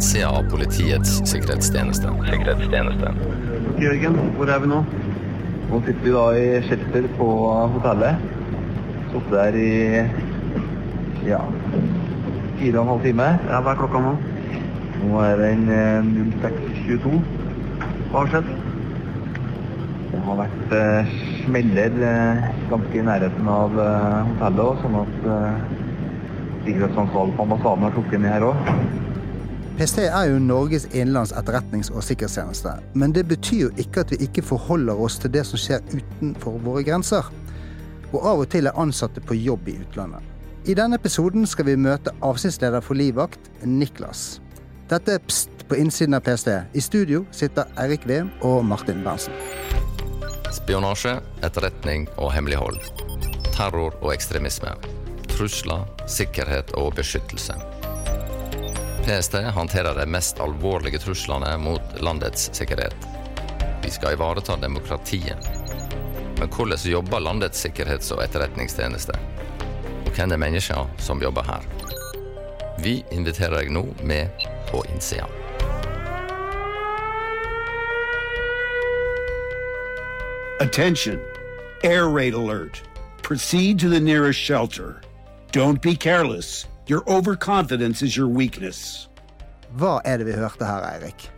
innsida av Politiets sikkerhetstjeneste. Sikkerhetstjeneste. Jørgen, hvor er vi nå? Nå sitter vi da i shelter på hotellet. Sittet der i ja, fire og en halv time. Ja, hva er klokka nå? Nå er den eh, 06.22. Hva har skjedd? Det har vært eh, smeller eh, ganske i nærheten av eh, hotellet sånn at eh, sikkerhetsansvarlig på ambassaden har trukket ned her òg. PST er jo Norges innenlands etterretnings- og sikkerhetstjeneste. Men det betyr jo ikke at vi ikke forholder oss til det som skjer utenfor våre grenser. Og av og til er ansatte på jobb i utlandet. I denne episoden skal vi møte avsnittsleder for Livvakt, Niklas. Dette er Pst på innsiden av PST. I studio sitter Eirik Veum og Martin Berntsen. Spionasje, etterretning og hemmelighold. Terror og ekstremisme. Trusler, sikkerhet og beskyttelse. PST håndterer de mest alvorlige truslene mot landets sikkerhet. Vi skal ivareta demokratiet. Men hvordan jobber landets sikkerhets- og etterretningstjeneste? Og hvem er menneskene som jobber her? Vi inviterer deg nå med på innsida. Attention! Air raid alert. Proceed to the nearest shelter. Don't be careless. Your overconfidence is your weakness. Hva er det vi hørte her, Eirik?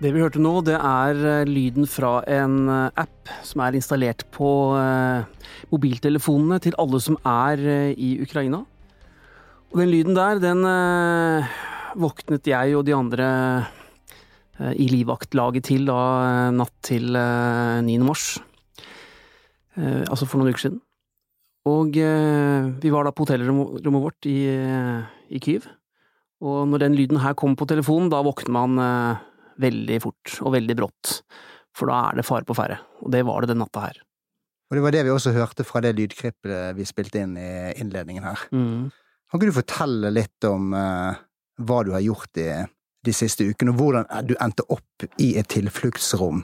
Det vi hørte nå, det er eh, lyden fra en eh, app som er installert på eh, mobiltelefonene til alle som er i Ukraina. Og den lyden der, den våknet jeg og de andre i livvaktlaget til da natt til eh, 9. mars. Eh, altså for noen uker siden. Og eh, vi var da på hotellrommet vårt i, i Kyiv. Og når den lyden her kom på telefonen, da våkner man eh, veldig fort og veldig brått. For da er det fare på ferde. Og det var det den natta her. Og det var det vi også hørte fra det lydklippet vi spilte inn i innledningen her. Mm. Kan ikke du fortelle litt om eh, hva du har gjort i de siste ukene, og hvordan du endte opp i et tilfluktsrom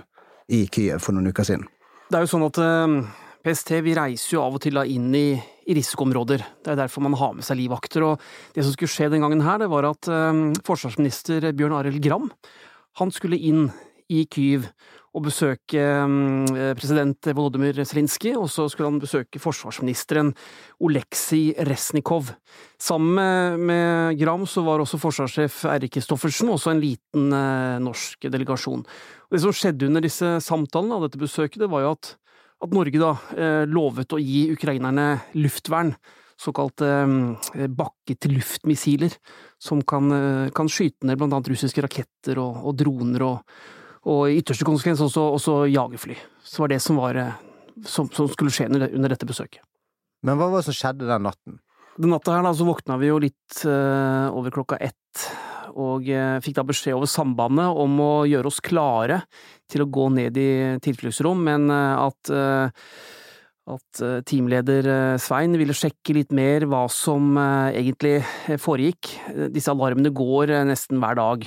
i Kyiv for noen uker siden? Det er jo sånn at eh, PST vi reiser jo av og til inn i, i risikoområder. Det er derfor man har med seg livvakter. Og det som skulle skje den gangen her, det var at eh, forsvarsminister Bjørn Arild Gram han skulle inn i Kyiv og besøke eh, president Volodymyr Zelinskyj, og så skulle han besøke forsvarsministeren Oleksij Resnikov. Sammen med, med Gram så var også forsvarssjef Eirik Kristoffersen, også en liten eh, norsk delegasjon. Og det som skjedde under disse samtalene av dette besøket, det var jo at, at Norge da eh, lovet å gi ukrainerne luftvern, såkalte eh, bakke-til-luft-missiler, som kan, eh, kan skyte ned blant annet russiske raketter og, og droner og, og i ytterste konsekvens også, også jagerfly. Så var det som, var, som, som skulle skje under, under dette besøket. Men hva var det som skjedde den natten? Den natta her da, så våkna vi jo litt uh, over klokka ett, og eh, fikk da beskjed over sambandet om å gjøre oss klare til å gå ned i tilfluktsrom, men eh, at, eh, at teamleder Svein ville sjekke litt mer hva som egentlig foregikk. Disse alarmene går nesten hver dag,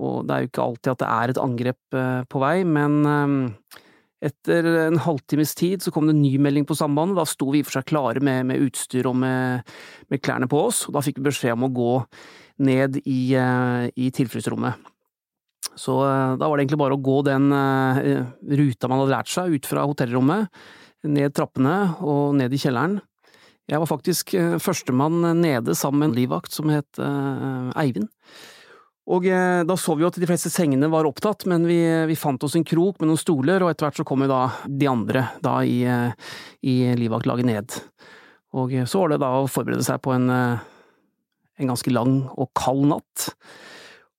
og det er jo ikke alltid at det er et angrep på vei, men etter en halvtimes tid så kom det en ny melding på sambandet. Da sto vi i og for seg klare med, med utstyr og med, med klærne på oss, og da fikk vi beskjed om å gå ned i, eh, i tilfluktsrommet. Så eh, da var det egentlig bare å gå den eh, ruta man hadde lært seg, ut fra hotellrommet, ned trappene og ned i kjelleren. Jeg var faktisk førstemann nede sammen med en livvakt som het Eivind. Og da så vi jo at de fleste sengene var opptatt, men vi, vi fant oss en krok med noen stoler, og etter hvert så kom jo da de andre da i, i livvaktlaget ned. Og så var det da å forberede seg på en, en ganske lang og kald natt.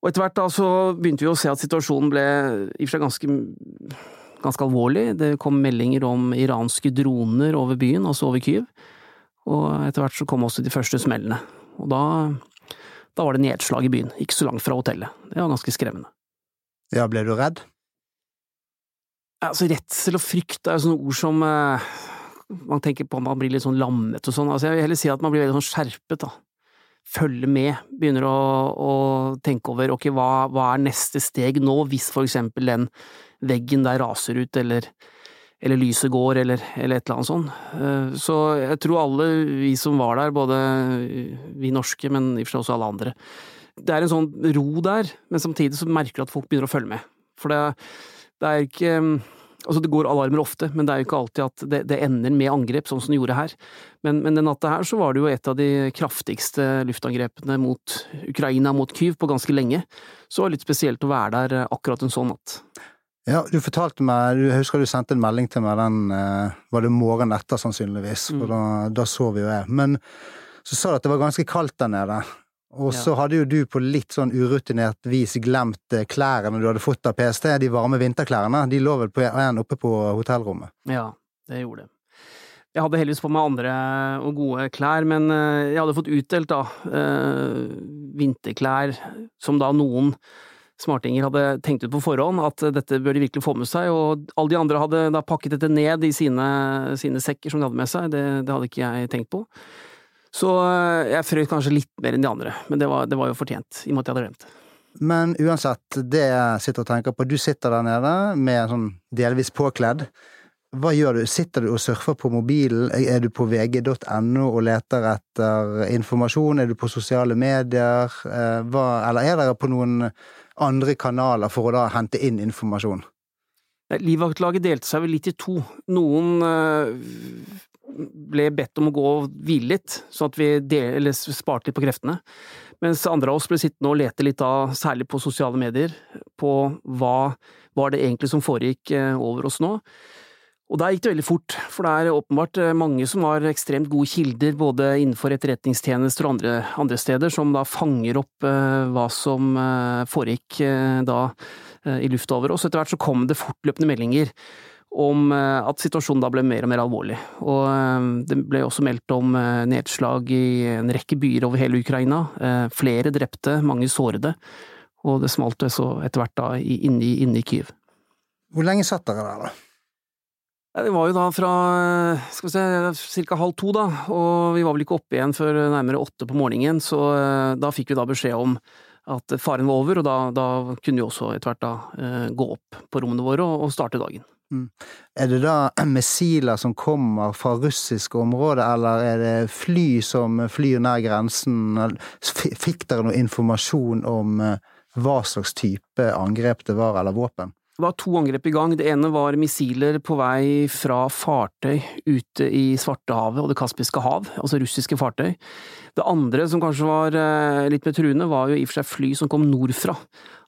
Og etter hvert da så begynte vi å se at situasjonen ble i og for seg ganske, ganske alvorlig. Det kom meldinger om iranske droner over byen, altså over Kyiv. Og etter hvert så kom også de første smellene. Og da da var det nedslag i byen, ikke så langt fra hotellet. Det var ganske skremmende. Ja, ble du redd? Altså, redsel og frykt er jo sånne ord som eh, man tenker på man blir litt sånn lammet og sånn. Altså, jeg vil heller si at man blir veldig sånn skjerpet, da. Følger med, begynner å, å tenke over ok, hva, hva er neste steg nå, hvis for eksempel den veggen der raser ut, eller, eller lyset går, eller, eller, et eller annet sånt. Eh, så jeg tror alle vi som var der, både vi norske, men i og for seg også alle andre, det er en sånn ro der, men samtidig så merker du at folk begynner å følge med. For det, det er ikke Altså, det går alarmer ofte, men det er jo ikke alltid at det, det ender med angrep, sånn som det gjorde her. Men, men den natta her så var det jo et av de kraftigste luftangrepene mot Ukraina, mot Kyiv, på ganske lenge. Så det var litt spesielt å være der akkurat en sånn natt. Ja, du fortalte meg, du husker du sendte en melding til meg den eh, Var det morgenen etter, sannsynligvis, for mm. da, da sov jo jeg. Men så sa du at det var ganske kaldt der nede. Og så ja. hadde jo du på litt sånn urutinert vis glemt eh, klærne du hadde fått av PST, de varme vinterklærne. De lå vel på en oppe på hotellrommet? Ja, det gjorde det. Jeg hadde heldigvis på meg andre og gode klær, men eh, jeg hadde fått utdelt da vinterklær som da noen smartinger hadde tenkt ut på forhånd at dette bør de virkelig få med seg, og alle de andre hadde da pakket dette ned i sine, sine sekker som de hadde med seg, det, det, hadde ikke jeg tenkt på. Så eh, jeg frøs kanskje litt mer enn de andre, men det var, det var jo fortjent, i og med at jeg hadde glemt. Men uansett, det jeg sitter og tenker på, du sitter der nede med sånn delvis påkledd. Hva gjør du? Sitter du og surfer på mobilen? Er du på vg.no og leter etter informasjon? Er du på sosiale medier? Eh, hva, eller er dere på noen andre kanaler for å da hente inn informasjon? Livvaktlaget delte seg vel litt i to. Noen eh, ble bedt om å gå og hvile litt, sånn at vi del, sparte litt på kreftene. Mens andre av oss ble sittende og lete litt av, særlig på sosiale medier, på hva var det egentlig som foregikk eh, over oss nå. Og der gikk det veldig fort, for det er åpenbart eh, mange som har ekstremt gode kilder, både innenfor etterretningstjenester og andre, andre steder, som da fanger opp hva som foregikk da i lufta over oss. Etter hvert så kom det fortløpende meldinger om eh, at situasjonen da ble mer og mer alvorlig. Og det ble også meldt om nedslag i en rekke byer over hele Ukraina. Flere drepte, mange sårede. Og det smalt så etter hvert da inne i Kyiv. Hvor lenge satt dere der, da? Det var jo da fra skal vi se, ca. halv to, da, og vi var vel ikke oppe igjen før nærmere åtte på morgenen, så eh, da fikk vi da beskjed om at faren var over, og da, da kunne vi også etter hvert da eh, gå opp på rommene våre og, og starte dagen. Mm. Er det da missiler som kommer fra russiske områder, eller er det fly som flyr nær grensen? Fikk dere noe informasjon om eh, hva slags type angrep det var, eller våpen? Det var to angrep i gang. Det ene var missiler på vei fra fartøy ute i Svartehavet og Det kaspiske hav, altså russiske fartøy. Det andre, som kanskje var eh, litt mer truende, var jo i og for seg fly som kom nordfra.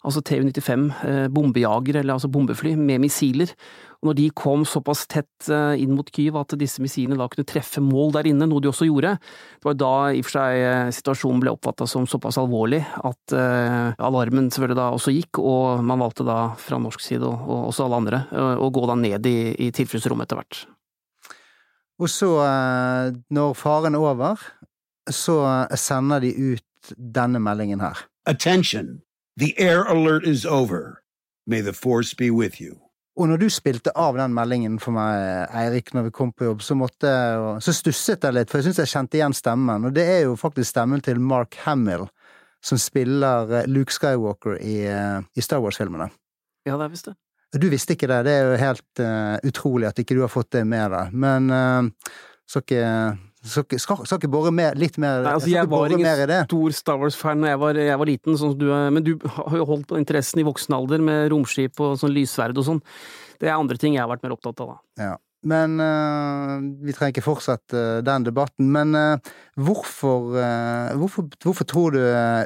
Altså TU-95, eh, bombejagere, eller altså bombefly, med missiler. Og når de kom såpass tett eh, inn mot Kyiv at disse missilene da kunne treffe mål der inne, noe de også gjorde, det var da i og for seg situasjonen ble oppfatta som såpass alvorlig at alarmen selvfølgelig da også gikk, og man valgte da fra norsk side, og også alle andre, å gå da ned i, i tilfluktsrommet etter hvert. Og så, når faren er over, så sender de ut denne meldingen her. Attention! The air alert is over. May the force be with you. Og når du spilte av den meldingen for meg, Eirik, når vi kom på jobb, så, måtte, så stusset jeg litt, for jeg syns jeg kjente igjen stemmen. Og det er jo faktisk stemmen til Mark Hamill, som spiller eh, Luke Skywalker i, eh, i Star Wars-filmene. Ja, det visste jeg. Du visste ikke det. Det er jo helt uh, utrolig at ikke du har fått det med deg. Men uh, skal ikke skal, skal, skal ikke bore mer, litt mer Nei, altså, Jeg, jeg var ingen stor Star Wars-fan da jeg, jeg, var liten, sånn du, men du har jo holdt på interessen i voksen alder med romskip og sånn lyssverd og sånn. Det er andre ting jeg har vært mer opptatt av, da. Ja. Men uh, vi trenger ikke fortsette uh, den debatten. Men uh, hvorfor, hvorfor, hvorfor, tror du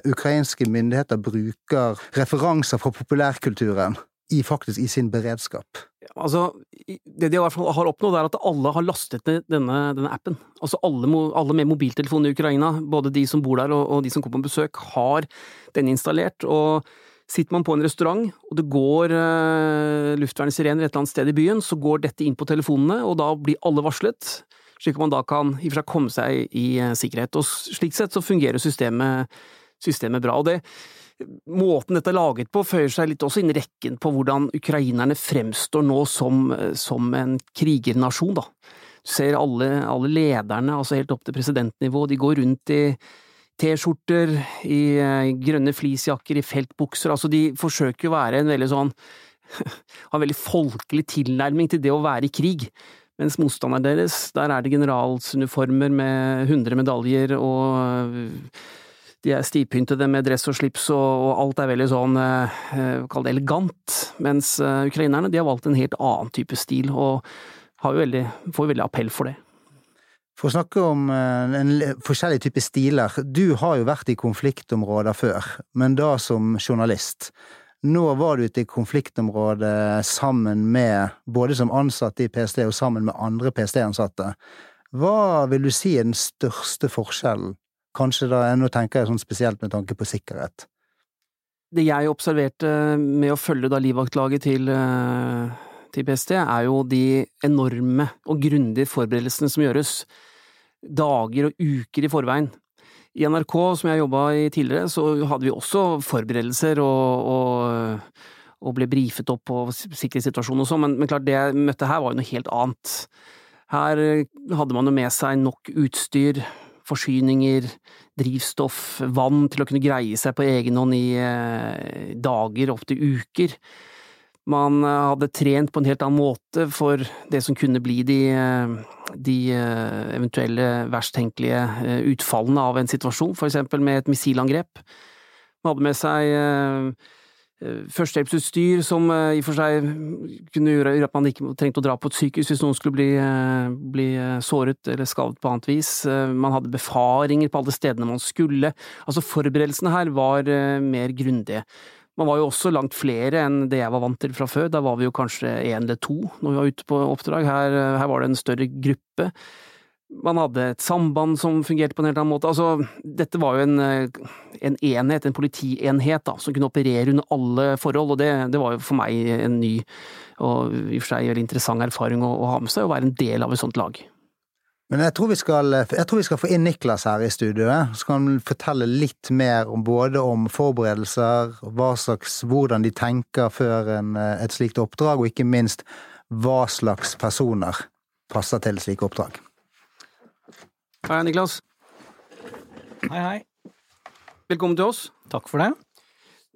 ukrainske myndigheter bruker referanser fra populærkulturen i, faktisk i sin beredskap? Altså, det de i hvert fall har oppnådd, er at alle har lastet ned denne, denne appen. Altså alle, alle, med mobiltelefon i Ukraina, både de som bor der og, og de som kommer på besøk, har den installert. og Sitter man på en restaurant, og det går uh, luftvernsirener et eller annet sted i byen, så går dette inn på telefonene, og da blir alle varslet, slik at man da kan i og for seg komme seg i uh, sikkerhet. Og slik sett så fungerer systemet, systemet bra. og det måten dette er laget på, føyer seg litt også inn i rekken på hvordan ukrainerne fremstår nå som, som en krigernasjon, da. Du ser alle, alle, lederne, altså helt opp til presidentnivå, de går rundt i T-skjorter, i grønne fleecejakker, i feltbukser, altså de forsøker å være en veldig sånn har en veldig folkelig tilnærming til det å være i krig. Mens motstanderen deres, der er det generalsuniformer med 100 medaljer, og de er stivpyntede med dress og slips, og, og alt er veldig sånn, eh, kall det elegant. Mens eh, ukrainerne, de har valgt en helt annen type stil, og veldig, får veldig appell for det. For å snakke om eh, en forskjellig type stiler, du har jo vært i konfliktområder før, men da som journalist. Nå var du ute i konfliktområdet sammen med, både som ansatt i PST og sammen med andre PST-ansatte. Hva vil du si er den største forskjellen? Kanskje da, nå tenker jeg sånn spesielt med tanke på sikkerhet. Det jeg observerte med å følge da livvaktlaget til, eh, til PST, er jo de enorme og grundige forberedelsene som gjøres dager og uker i forveien. I NRK, som jeg jobba i tidligere, så hadde vi også forberedelser og, og, og ble brifet opp på sikkerhetssituasjonen og sånn, men, men, klart det jeg møtte her var jo noe helt annet. Her hadde man jo med seg nok utstyr, forsyninger, drivstoff, vann til å kunne greie seg på egen hånd i dager dager, opptil uker. Man eh, hadde trent på en helt annen måte for det som kunne bli de, eh, de eh, eventuelle verst tenkelige utfallene av en situasjon, for eksempel med et missilangrep. Man hadde med seg førstehjelpsutstyr som i og for seg kunne gjøre at man ikke trengte å dra på et sykehus hvis noen skulle bli, bli såret eller skadet på annet vis. Man hadde befaringer på alle stedene man skulle. Altså forberedelsene her var mer grundige. Man var jo også langt flere enn det jeg var vant til fra før. Da var vi jo kanskje én eller to når vi var ute på oppdrag. Her, her, var det en større gruppe. Man hadde et samband som fungerte på en helt annen måte. Altså, dette var jo en, en enhet, en politienhet, da, som kunne operere under alle forhold, og det, det, var jo for meg en ny og i og for seg veldig interessant erfaring å, å ha med seg, å være en del av et sånt lag. Men jeg tror, skal, jeg tror, vi skal, få inn Niklas her i studioet, så kan han fortelle litt mer om både om forberedelser, hva slags, hvordan de tenker før en, et slikt oppdrag, og ikke minst hva slags personer passer til slike oppdrag. Hei, Niklas. Hei, hei. Velkommen til oss. Takk for det.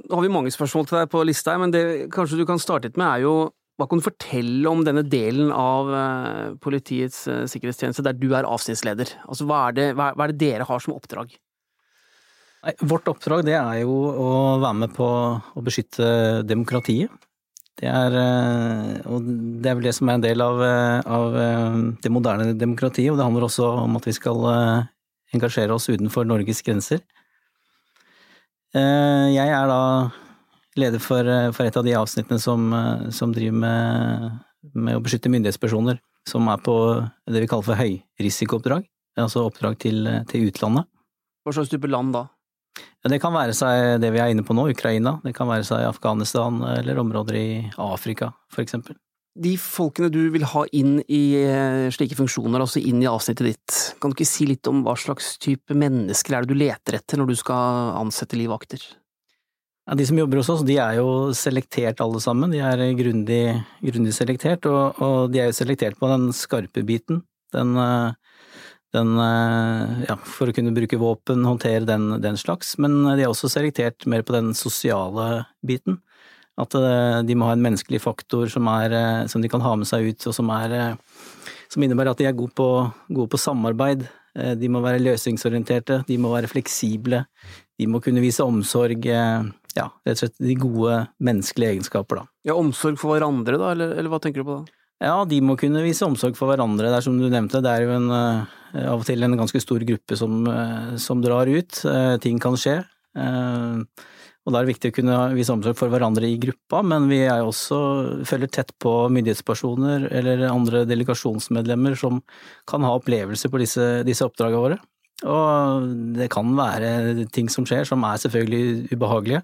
Nå har vi mange spørsmål til deg på lista, men det kanskje du kan starte litt med, er jo hva kan du fortelle om denne delen av eh, Politiets eh, sikkerhetstjeneste der du er avsnittsleder? Altså, hva er, det, hva er det dere har som oppdrag? Nei, vårt oppdrag det er jo å være med på å beskytte demokratiet. Det er, eh, og det er vel det som er en del av, av, det moderne demokratiet, og det handler også om at vi skal engasjere oss utenfor Norges grenser. Jeg er da leder for, eh, for, et av de avsnittene som, eh, som driver med, med, å beskytte myndighetspersoner, som er på det vi kaller for høyrisikooppdrag, altså oppdrag til, til utlandet. Hva slags type land da? Det kan være seg det vi er inne på nå, Ukraina, det kan være seg Afghanistan eller områder i Afrika, eksempel. De folkene du vil ha inn i eh, slike funksjoner, altså inn i avsnittet ditt, kan du ikke si litt om hva slags type mennesker er det du leter etter når du skal ansette livvakter? Ja, de som jobber hos oss, de er jo selektert alle sammen. De er grundig, grundig selektert, og, og, de er jo selektert på den skarpe biten. Den, eh, den eh, ja, for å kunne bruke våpen, håndtere den, den, slags. Men de er også selektert mer på den sosiale biten. At eh, de må ha en menneskelig faktor som, er, som de kan ha med seg ut, og som, er, som innebærer at de er gode på, gode på samarbeid. De må være løsningsorienterte, de må være fleksible, de må kunne vise omsorg ja, rett og slett de gode menneskelige egenskaper, da. Ja, omsorg for hverandre, da, eller, eller, hva tenker du på da? Ja, de må kunne vise omsorg for hverandre. Det er som du nevnte, det er jo en, eh, av og til en ganske stor gruppe som, eh, som drar ut. Eh, ting kan skje. Og da er det viktig å kunne vise omsorg for hverandre i gruppa, men vi er også følger tett på myndighetspersoner eller andre delegasjonsmedlemmer som kan ha opplevelser på disse, disse oppdragene våre. Og det kan være ting som skjer som er selvfølgelig ubehagelige.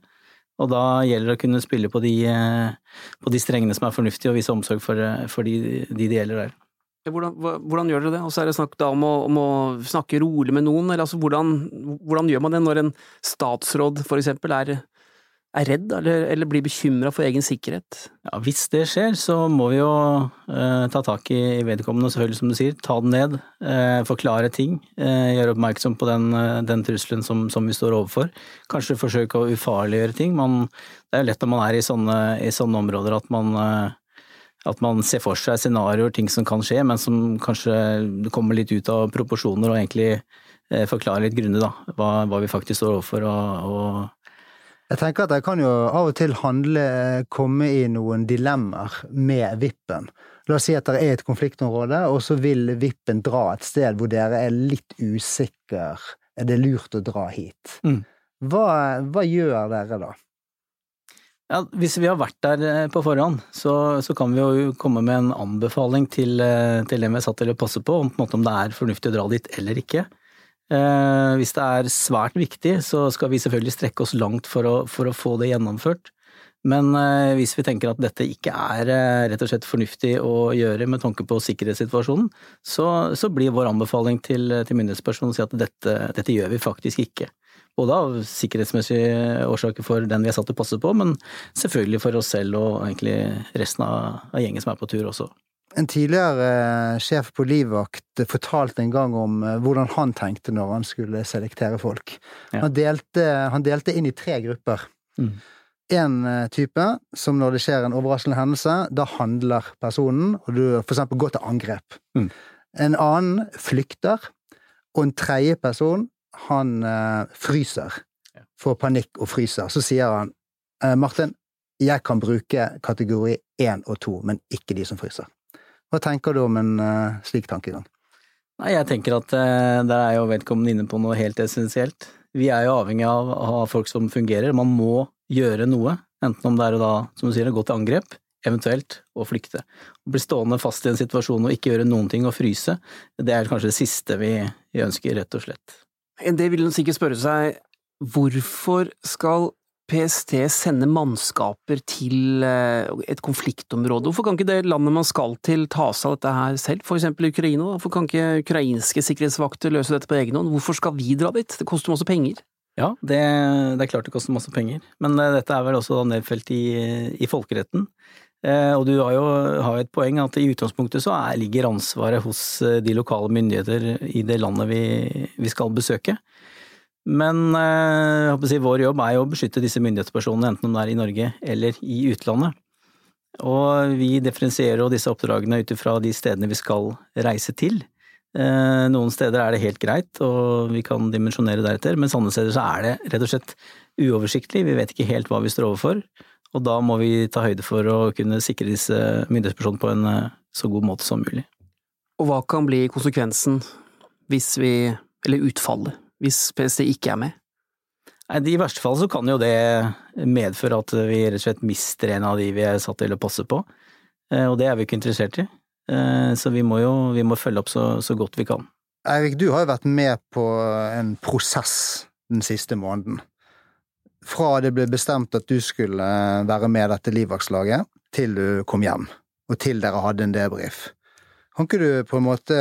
Og da gjelder det å kunne spille på de, eh, på de strengene som er fornuftige, og vise omsorg for, eh, for de, de det gjelder der. Hvordan, hvordan, gjør dere det? Og så er det snakk om å, om å, snakke rolig med noen, eller altså hvordan, hvordan, gjør man det når en statsråd for eksempel er, er redd, eller, eller blir bekymra for egen sikkerhet? Ja, hvis det skjer, så må vi jo eh, ta tak i vedkommende, selvfølgelig som du sier. Ta den ned, eh, forklare ting. Eh, gjøre oppmerksom på den, eh, den trusselen som, som, vi står overfor. Kanskje forsøke å ufarliggjøre ting. Man, det er jo lett når man er i sånne, i sånne områder at man, eh, at man ser for seg scenarioer, ting som kan skje, men som kanskje kommer litt ut av proporsjoner og egentlig eh, forklare litt grundig hva, hva, vi faktisk står overfor. og, og jeg tenker at jeg kan jo av og til handle komme i noen dilemmaer med vippen. La oss si at det er et konfliktområde, og så vil vippen dra et sted hvor dere er litt usikre. Er det lurt å dra hit? Mm. Hva, hva, gjør dere da? Ja, hvis vi har vært der eh, på forhånd, så, så kan vi jo komme med en anbefaling til, eh, til dem vi er satt til å passe på, om, på om det er fornuftig å dra dit eller ikke. Eh, hvis det er svært viktig, så skal vi selvfølgelig strekke oss langt for å, for å få det gjennomført. Men eh, hvis vi tenker at dette ikke er eh, rett og slett fornuftig å gjøre med tanke på sikkerhetssituasjonen, så, så blir vår anbefaling til, til myndighetspersonen å si at dette, dette, gjør vi faktisk ikke. Både av sikkerhetsmessige årsaker for den vi er satt til å passe på, men selvfølgelig for oss selv og egentlig resten av, av gjengen som er på tur også. En tidligere eh, sjef på livvakt fortalte en gang om eh, hvordan han tenkte når han skulle selektere folk. Ja. Han, delte, han, delte, inn i tre grupper. Mm. En eh, type som når det skjer en overraskende hendelse, da handler personen, og du for eksempel går til angrep. Mm. En annen flykter, og en tredje person, han fryser. Får panikk og fryser. Så sier han Martin, jeg kan bruke kategori én og to, men ikke de som fryser. Hva tenker du om en uh, slik tankegang? Nei, jeg tenker at uh, der er jo vedkommende inne på noe helt essensielt. Vi er jo avhengig av å ha folk som fungerer. Man må gjøre noe, enten om det er å da, som du sier, gå til angrep, eventuelt å flykte. Å bli stående fast i en situasjon og ikke gjøre noen ting og fryse, det er kanskje det siste vi ønsker, rett og slett. Det vil en sikkert spørre seg, hvorfor skal PST sender mannskaper til eh, et konfliktområde. Hvorfor kan ikke det landet man skal til ta seg av dette her selv, eksempel Ukraina? Hvorfor kan ikke ukrainske sikkerhetsvakter løse dette på egen hånd? Hvorfor skal vi dra dit? Det koster masse penger. Ja, det, det er klart det koster masse penger, men eh, dette er vel også nedfelt i, i folkeretten. Eh, og du har jo har et poeng at i utgangspunktet så er, ligger ansvaret hos de lokale myndigheter i det landet vi, vi skal besøke. Men eh, si, vår jobb er jo å beskytte disse myndighetspersonene, enten om det er i Norge eller i utlandet. Og vi differensierer jo disse oppdragene ut ifra de stedene vi skal reise til. Eh, noen steder er det helt greit, og vi kan dimensjonere deretter, men sånne steder så er det rett og slett uoversiktlig, vi vet ikke helt hva vi står overfor. Og da må vi ta høyde for å kunne sikre disse myndighetspersonene på en eh, så god måte som mulig. Og hva kan bli konsekvensen hvis vi, eller utfallet, hvis PST ikke er med? Nei, I verste fall så kan jo det medføre at vi rett og slett mister en av de vi er satt til å passe på, eh, og det er vi ikke interessert i. Eh, så vi må jo vi må følge opp så, så godt vi kan. Eirik, du har jo vært med på en prosess den siste måneden. Fra det ble bestemt at du skulle være med dette livvaktslaget, til du kom hjem, og til dere hadde en debrief. Kan ikke du på en måte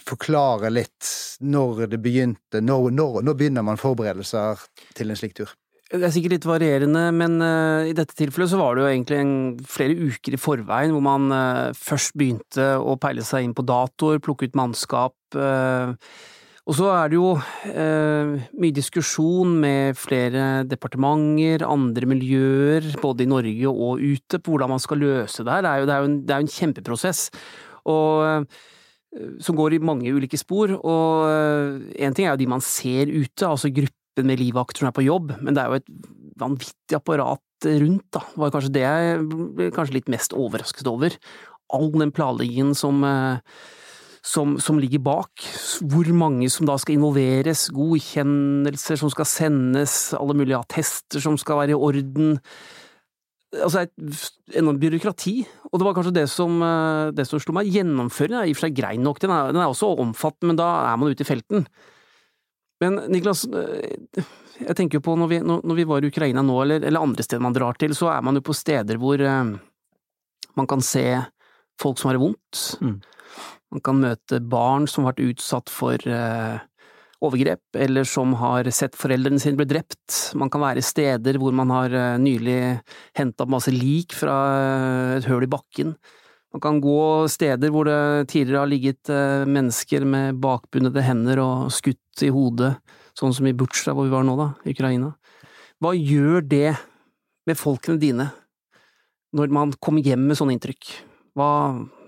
forklare litt når det begynte, når, når, når begynner man forberedelser til en slik tur? Det er sikkert litt varierende, men uh, i dette tilfellet så var det jo egentlig en, flere uker i forveien hvor man uh, først begynte å peile seg inn på datoer, plukke ut mannskap. Uh, og så er det jo mye diskusjon med flere departementer, andre miljøer, både i Norge og ute, på hvordan man skal løse det her. Det er jo, det er jo en, det er en kjempeprosess og eh, som går i mange ulike spor. Og én eh, ting er jo de man ser ute, altså gruppen med livvakter som er på jobb, men det er jo et vanvittig apparat rundt, da. Det var kanskje det jeg ble kanskje litt mest overrasket over. All den planleggingen som, eh, som, som, ligger bak. Hvor mange som da skal involveres, godkjennelser som skal sendes, alle mulige attester som skal være i orden altså et enormt byråkrati, og det var kanskje det som, eh, det som slo meg. Gjennomføringen er i og for seg grei nok, den er, den er, også omfattende, men da er man ute i felten. Men Niklas, eh, jeg tenker jo på når vi, når vi var i Ukraina nå, eller, eller, andre steder man drar til, så er man jo på steder hvor uh, man kan se folk som har det vondt. Mm. Man kan møte barn som har vært utsatt for overgrep, eller som har sett foreldrene sine bli drept. Man kan være steder hvor man har eh, nylig henta masse lik fra eh, et høl i bakken. Man kan gå steder hvor det tidligere har ligget eh, mennesker med bakbundede hender og skutt i hodet, sånn som i Butsja hvor vi var nå, da, i Ukraina. Hva gjør det med folkene dine når man kommer hjem med sånne inntrykk? Hva,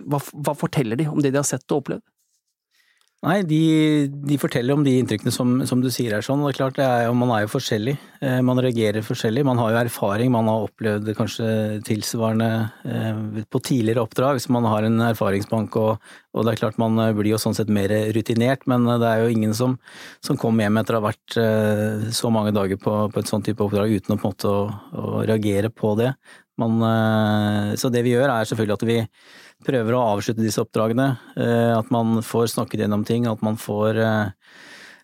hva, hva forteller de om det de har sett og opplevd? Nei, de, de, forteller om de inntrykkene som, som, du sier er sånn. Det er klart, det er, Man er jo forskjellig. Eh, man reagerer forskjellig. Man har jo erfaring. Man har opplevd kanskje tilsvarende eh, på tidligere oppdrag, så man har en erfaringsbank. Og, og, det er klart man blir jo sånn sett mer rutinert, men det er jo ingen som, som kommer hjem etter å ha vært eh, så mange dager på, på et sånt type oppdrag uten å på en måte å, å reagere på det. Man, så det vi gjør er selvfølgelig at vi prøver å avslutte disse oppdragene. Eh, at man får snakket gjennom ting, at man får eh,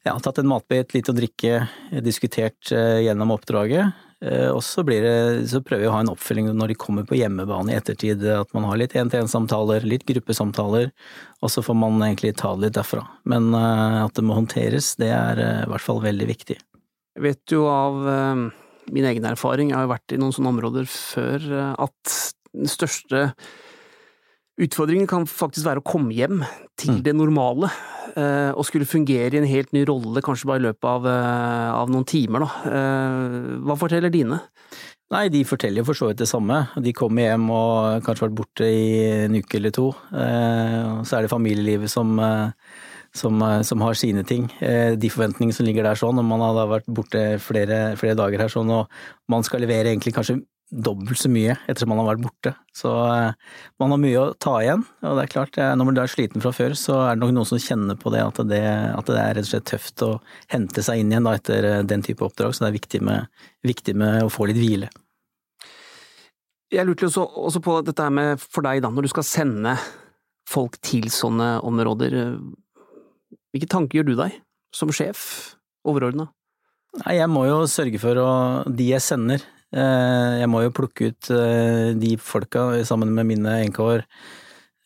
ja, tatt en matbit, litt å drikke, diskutert eh, gjennom oppdraget. Og så, prøver vi å ha en oppfølging når de kommer på hjemmebane i ettertid. At man har litt én-til-én-samtaler, litt gruppesamtaler, og så får man egentlig ta det litt derfra. Men at det må håndteres, det er i hvert fall veldig viktig. Jeg vet jo av min egen erfaring, jeg har jo vært i noen sånne områder før, at den største Utfordringen kan faktisk være å komme hjem til mm. det normale, eh, og skulle fungere i en helt ny rolle, kanskje bare i løpet av, eh, av noen timer, da. Eh, hva forteller dine? Nei, de forteller jo for så vidt det samme. De kommer hjem og kanskje vært borte i en uke eller to. Så er det familielivet som, som, som har sine ting. De forventningene som ligger der sånn, om man har vært borte flere, flere dager her sånn, og man skal levere egentlig kanskje dobbelt så mye ettersom man har vært borte. Så eh, man har mye å ta igjen. Og det er klart, når man er sliten fra før, så er det nok noen som kjenner på det at, det at det, er rett og slett tøft å hente seg inn igjen da, etter eh, den type oppdrag. Så det er viktig med, viktig med å få litt hvile. Jeg lurte også, også på dette med for deg, da, når du skal sende folk til sånne områder. Hvilke tanker gjør du deg, som sjef, overordna? Jeg må jo sørge for å De jeg sender, Eh, jeg må jo plukke ut eh, de folka sammen med mine NK-er,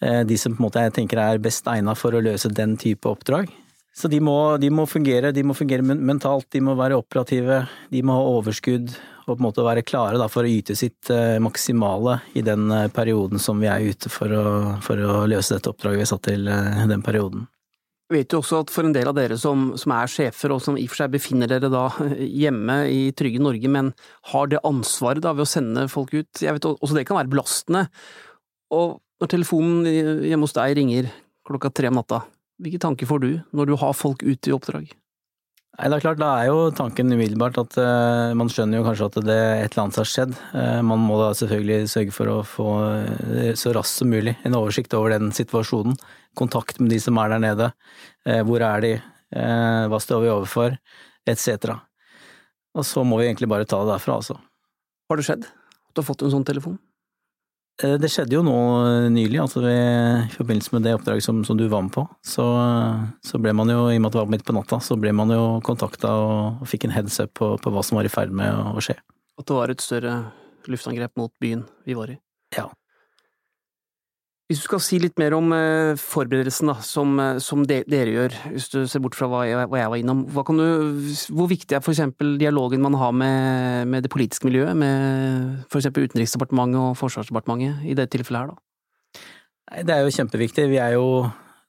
eh, de som på en måte jeg tenker er best egna for å løse den type oppdrag. Så de må, de må, fungere, de må fungere mentalt, de må være operative, de må ha overskudd og på en måte være klare for å yte sitt maksimale i den perioden som vi er ute for å, for å løse dette oppdraget vi satt til den perioden. Jeg vet jo også at for en del av dere som, som, er sjefer, og som i og for seg befinner dere da hjemme i trygge Norge, men har det ansvaret da ved å sende folk ut, jeg vet også det kan være belastende. Og når telefonen hjemme hos deg ringer klokka tre om natta, hvilke tanker får du når du har folk ute i oppdrag? Nei, det er klart, Da er jo tanken umiddelbart at uh, man skjønner jo kanskje at det et eller annet har skjedd. Uh, man må da selvfølgelig sørge for å få uh, så raskt som mulig en oversikt over den situasjonen. Kontakt med de som er der nede. hvor er de? hva står vi overfor? Etc. Og så må vi egentlig bare ta det derfra, altså. Har det skjedd at du har fått en sånn telefon? Eh, det skjedde jo nå nylig, altså vi, i forbindelse med det oppdraget som, som du var med på. Så, så, ble man jo, i og med at det var midt på natta, så ble man jo kontakta og, og, fikk en heads up på, på, hva som var i ferd med å, å skje. At det var et større luftangrep mot byen vi var i? Ja. Hvis du skal si litt mer om eh, forberedelsen da, som, eh, som de, dere gjør, hvis du ser bort fra hva jeg, hva jeg var innom, du, hvor viktig er eksempel dialogen man har med, med det politiske miljøet, med eksempel Utenriksdepartementet og Forsvarsdepartementet i det tilfellet her, da? Det er jo kjempeviktig. Vi er jo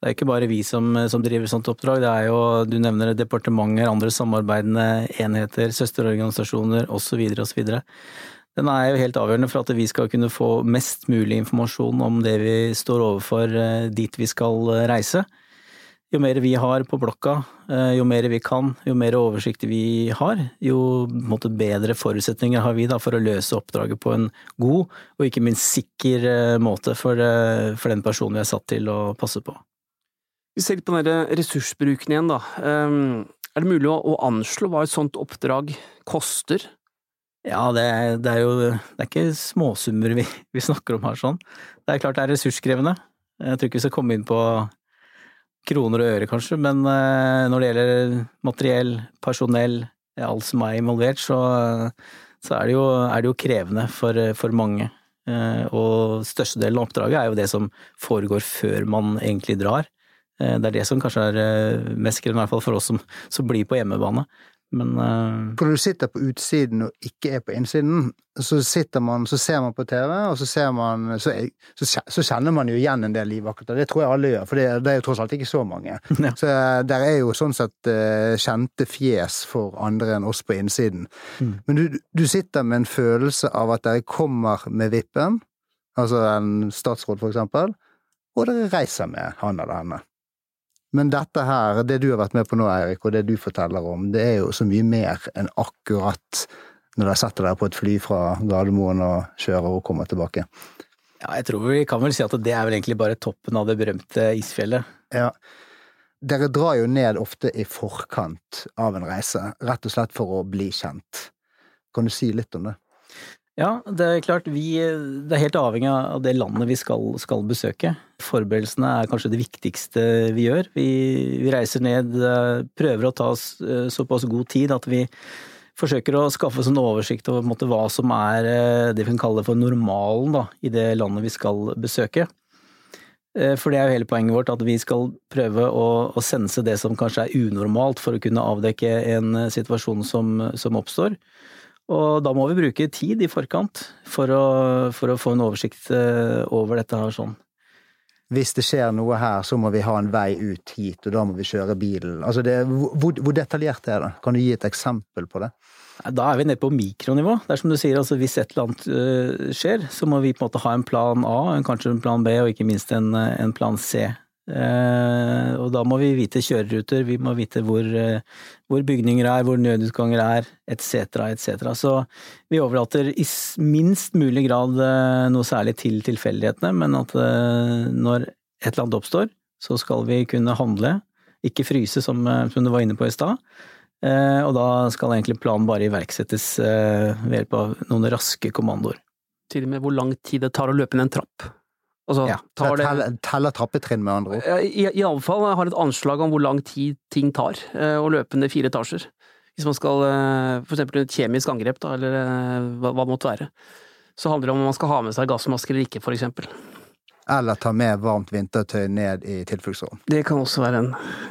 det er ikke bare vi som, som driver sånt oppdrag, det er jo, du nevner departementer, andre samarbeidende enheter, søsterorganisasjoner osv. osv. Den er jo helt avgjørende for at vi skal kunne få mest mulig informasjon om det vi står overfor eh, dit vi skal eh, reise. Jo mer vi har på blokka, eh, jo mer vi kan, jo mer oversikt vi har, jo bedre forutsetninger har vi da for å løse oppdraget på en god og ikke minst sikker måte for, for den personen vi er satt til å passe på. Vi ser litt på den ressursbruken igjen, da. Ehm, er det mulig å anslå hva et sånt oppdrag koster? Ja, det, det, er jo det er ikke småsummer vi, vi, snakker om her sånn. Det er klart det er ressurskrevende. Jeg tror ikke vi skal komme inn på kroner og øre, kanskje, men eh, når det gjelder materiell, personell, alt som er involvert, så, så er, det jo, er, det jo, krevende for, for mange. Eh, og størstedelen av oppdraget er jo det som foregår før man egentlig drar. Det er det som kanskje er mest krevende, i hvert fall for oss som, som blir på hjemmebane. Men uh... Når du sitter på utsiden og ikke er på innsiden, så sitter man, så ser man på TV, og så ser man Så, så, så kjenner man jo igjen en del livvakter. Det tror jeg alle gjør, for det, det, er jo tross alt ikke så mange. Ja. Så eh, der er jo sånn sett uh, kjente fjes for andre enn oss på innsiden. Mm. Men du, du, sitter med en følelse av at dere kommer med vippen, altså en statsråd for eksempel, og dere reiser med han eller henne. Men dette her, det du har vært med på nå, Eirik, og det du forteller om, det er jo så mye mer enn akkurat når dere setter dere på et fly fra Gardermoen og kjører og kommer tilbake. Ja, jeg tror vi kan vel si at det er vel egentlig bare toppen av det berømte isfjellet. Ja. Dere drar jo ned ofte i forkant av en reise, rett og slett for å bli kjent. Kan du si litt om det? Ja, det er klart. Vi, det er helt avhengig av det landet vi skal, skal besøke. Forberedelsene er kanskje det viktigste vi gjør. Vi, vi, reiser ned, eh, prøver å ta oss eh, såpass god tid at vi forsøker å skaffe oss en oversikt over en måte, hva som er eh, det vi kan kalle for normalen da, i det landet vi skal besøke. For det er jo hele poenget vårt, at vi skal prøve å, å sense det som kanskje er unormalt for å kunne avdekke en situasjon som, som oppstår. Og da må vi bruke tid i forkant for å, for å få en oversikt eh, over dette her sånn. Hvis det skjer noe her, så må vi ha en vei ut hit, og da må vi kjøre bilen. Altså det, hvor, hvor, detaljert er det? Kan du gi et eksempel på det? Da er vi nede på mikronivå. Det er som du sier, altså hvis et eller annet uh, skjer, så må vi på en måte ha en plan A, kanskje en plan B, og ikke minst en, en plan C Eh, og da må vi vite kjøreruter, vi må vite hvor, eh, hvor bygninger er, hvor nødutganger er, etc., etc. Så vi overlater i minst mulig grad eh, noe særlig til tilfeldighetene, men at når et eller annet oppstår, så skal vi kunne handle, ikke fryse som, som du var inne på i stad. Og da skal egentlig planen bare iverksettes ved hjelp av noen raske kommandoer. Til og med hvor lang tid det tar å løpe ned en trapp. Altså, ja, teller, teller trappetrinn, med andre ord? Iallfall har et anslag om hvor lang tid ting tar og å løpe ned fire etasjer. Hvis man skal eh, for eksempel et kjemisk angrep, da, eller eh, hva, hva det måtte være. Så handler det om om man skal ha med seg gassmaske eller ikke, for eksempel. Eller ta med varmt vintertøy ned i tilfluktsrom. Det kan også være en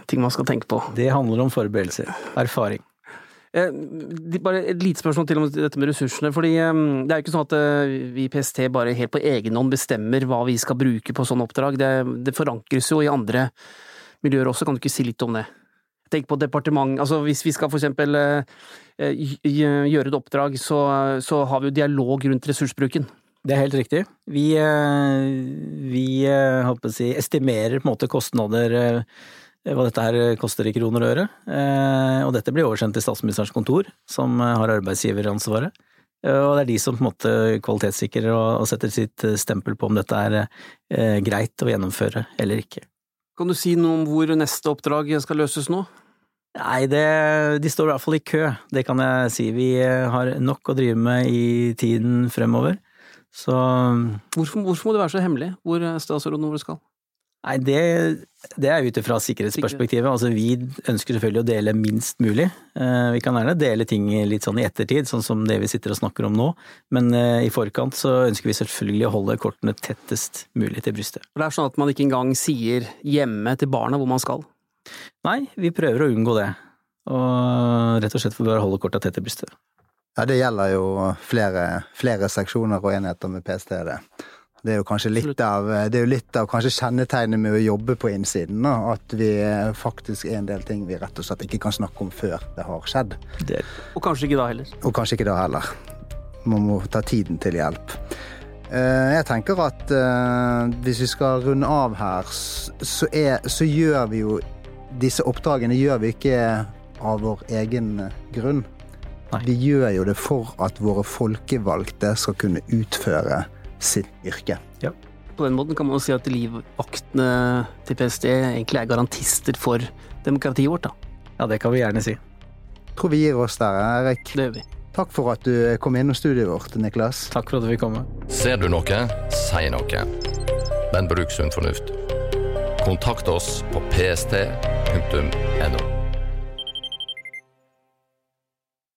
ting man skal tenke på. Det handler om forberedelser. Erfaring. Eh, bare et lite spørsmål til om dette med ressursene. fordi eh, Det er jo ikke sånn at eh, vi i PST bare helt på egen hånd bestemmer hva vi skal bruke på sånne oppdrag. Det, det forankres jo i andre miljøer også, kan du ikke si litt om det? Tenk på departement, altså Hvis vi skal for eksempel gjøre et oppdrag, så, så har vi jo dialog rundt ressursbruken. Det er helt riktig. Vi, vi si, estimerer på en måte kostnader hva dette her koster i kroner og øre. Eh, og dette blir oversendt til statsministerens kontor, som eh, har arbeidsgiveransvaret. Og det er de som på en måte kvalitetssikrer og setter sitt stempel på om dette er greit å gjennomføre eller ikke. Kan du si noe om hvor neste oppdrag skal løses nå? Nei, det, de står i hvert fall i kø, det kan jeg si. Vi har nok å drive med i tiden fremover. Så Hvorfor, hvorfor må det være så hemmelig hvor statsråden hvor skal? Nei, det, det er ut ifra sikkerhetsperspektivet. Altså, vi ønsker selvfølgelig å dele minst mulig. Eh, vi kan gjerne dele ting litt sånn i ettertid, sånn som det vi sitter og snakker om nå. Men eh, i forkant så ønsker vi selvfølgelig å holde kortene tettest mulig til brystet. Det er sånn at man ikke engang sier hjemme til barna hvor man skal? Nei, vi prøver å unngå det. Og rett og slett for bare holde korta tett til brystet. Ja, det gjelder jo flere, flere seksjoner og enheter med PST, det. Det er jo kanskje litt av, det jo litt av kjennetegnet med å jobbe på innsiden. Da, at vi faktisk er en del ting vi rett og slett ikke kan snakke om før det har skjedd. Det. Og kanskje ikke da heller. Og kanskje ikke da heller. Man må ta tiden til hjelp. Eh, jeg tenker at eh, hvis vi skal runde av her, så, er, så gjør vi jo Disse oppdragene gjør vi ikke av vår egen grunn. Nei. Vi gjør jo det for at våre folkevalgte skal kunne utføre sitt yrke. Ja. På den måten kan man jo si at livvaktene til PST egentlig er garantister for demokratiet vårt, da. Ja, det kan vi gjerne si. Tror vi gir oss der, Erik. Det gjør vi. Takk for at du kom innom studiet vårt, Niklas. Takk for at du fikk komme. Ser du noe, si noe. Men bruk sunn fornuft. Kontakt oss på pst.no.